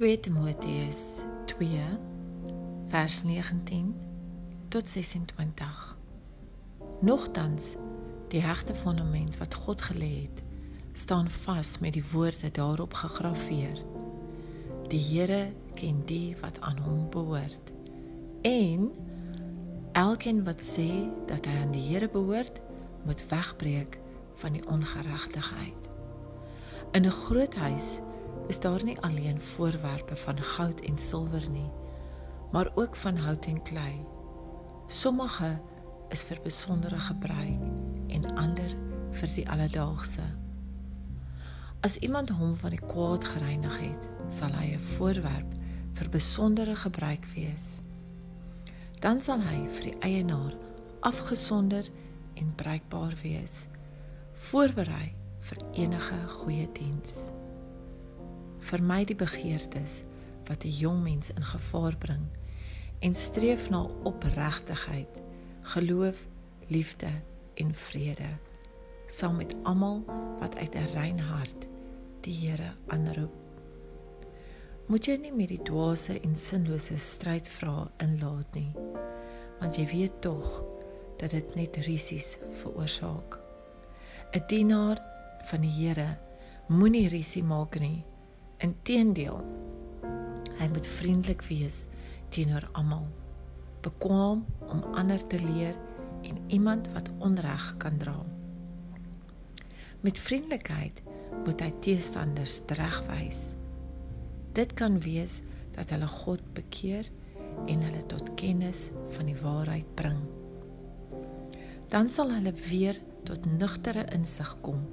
2 Timoteus 2 vers 19 tot 26. Nogtans die regte fundament wat God gelê het, staan vas met die woorde daarop gegraveer. Die Here ken die wat aan hom behoort. En elkeen wat sê dat hy aan die Here behoort, moet wegbreek van die ongeregtigheid. In 'n groot huis is daar nie alleen voorwerpe van goud en silwer nie, maar ook van hout en klei. Sommige is vir besondere gebruik en ander vir die alledaagse. As iemand hom van die kwaad gereinig het, sal hy 'n voorwerp vir besondere gebruik wees. Dan sal hy vir die eienaar afgesonder en bruikbaar wees, voorberei vir enige goeie diens vermy die begeertes wat 'n jong mens in gevaar bring en streef na opregtigheid, geloof, liefde en vrede saam met almal wat uit 'n rein hart die Here aanroep. Moet jy nie met die dwaase en sinlose stryd vra inlaat nie, want jy weet tog dat dit net risies veroorsaak. 'n Dienaar van die Here moenie risie maak nie Inteendeel, hy moet vriendelik wees teenoor almal, bekwam om ander te leer en iemand wat onreg kan dra. Met vriendelikheid moet hy teestanders regwys. Dit kan wees dat hulle God bekeer en hulle tot kennis van die waarheid bring. Dan sal hulle weer tot nugtere insig kom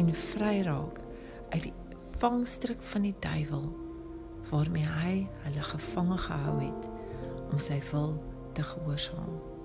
en vry raak uit die vangstrik van die duiwel waarmee hy hulle gevange gehou het om sy wil te gehoorsaam.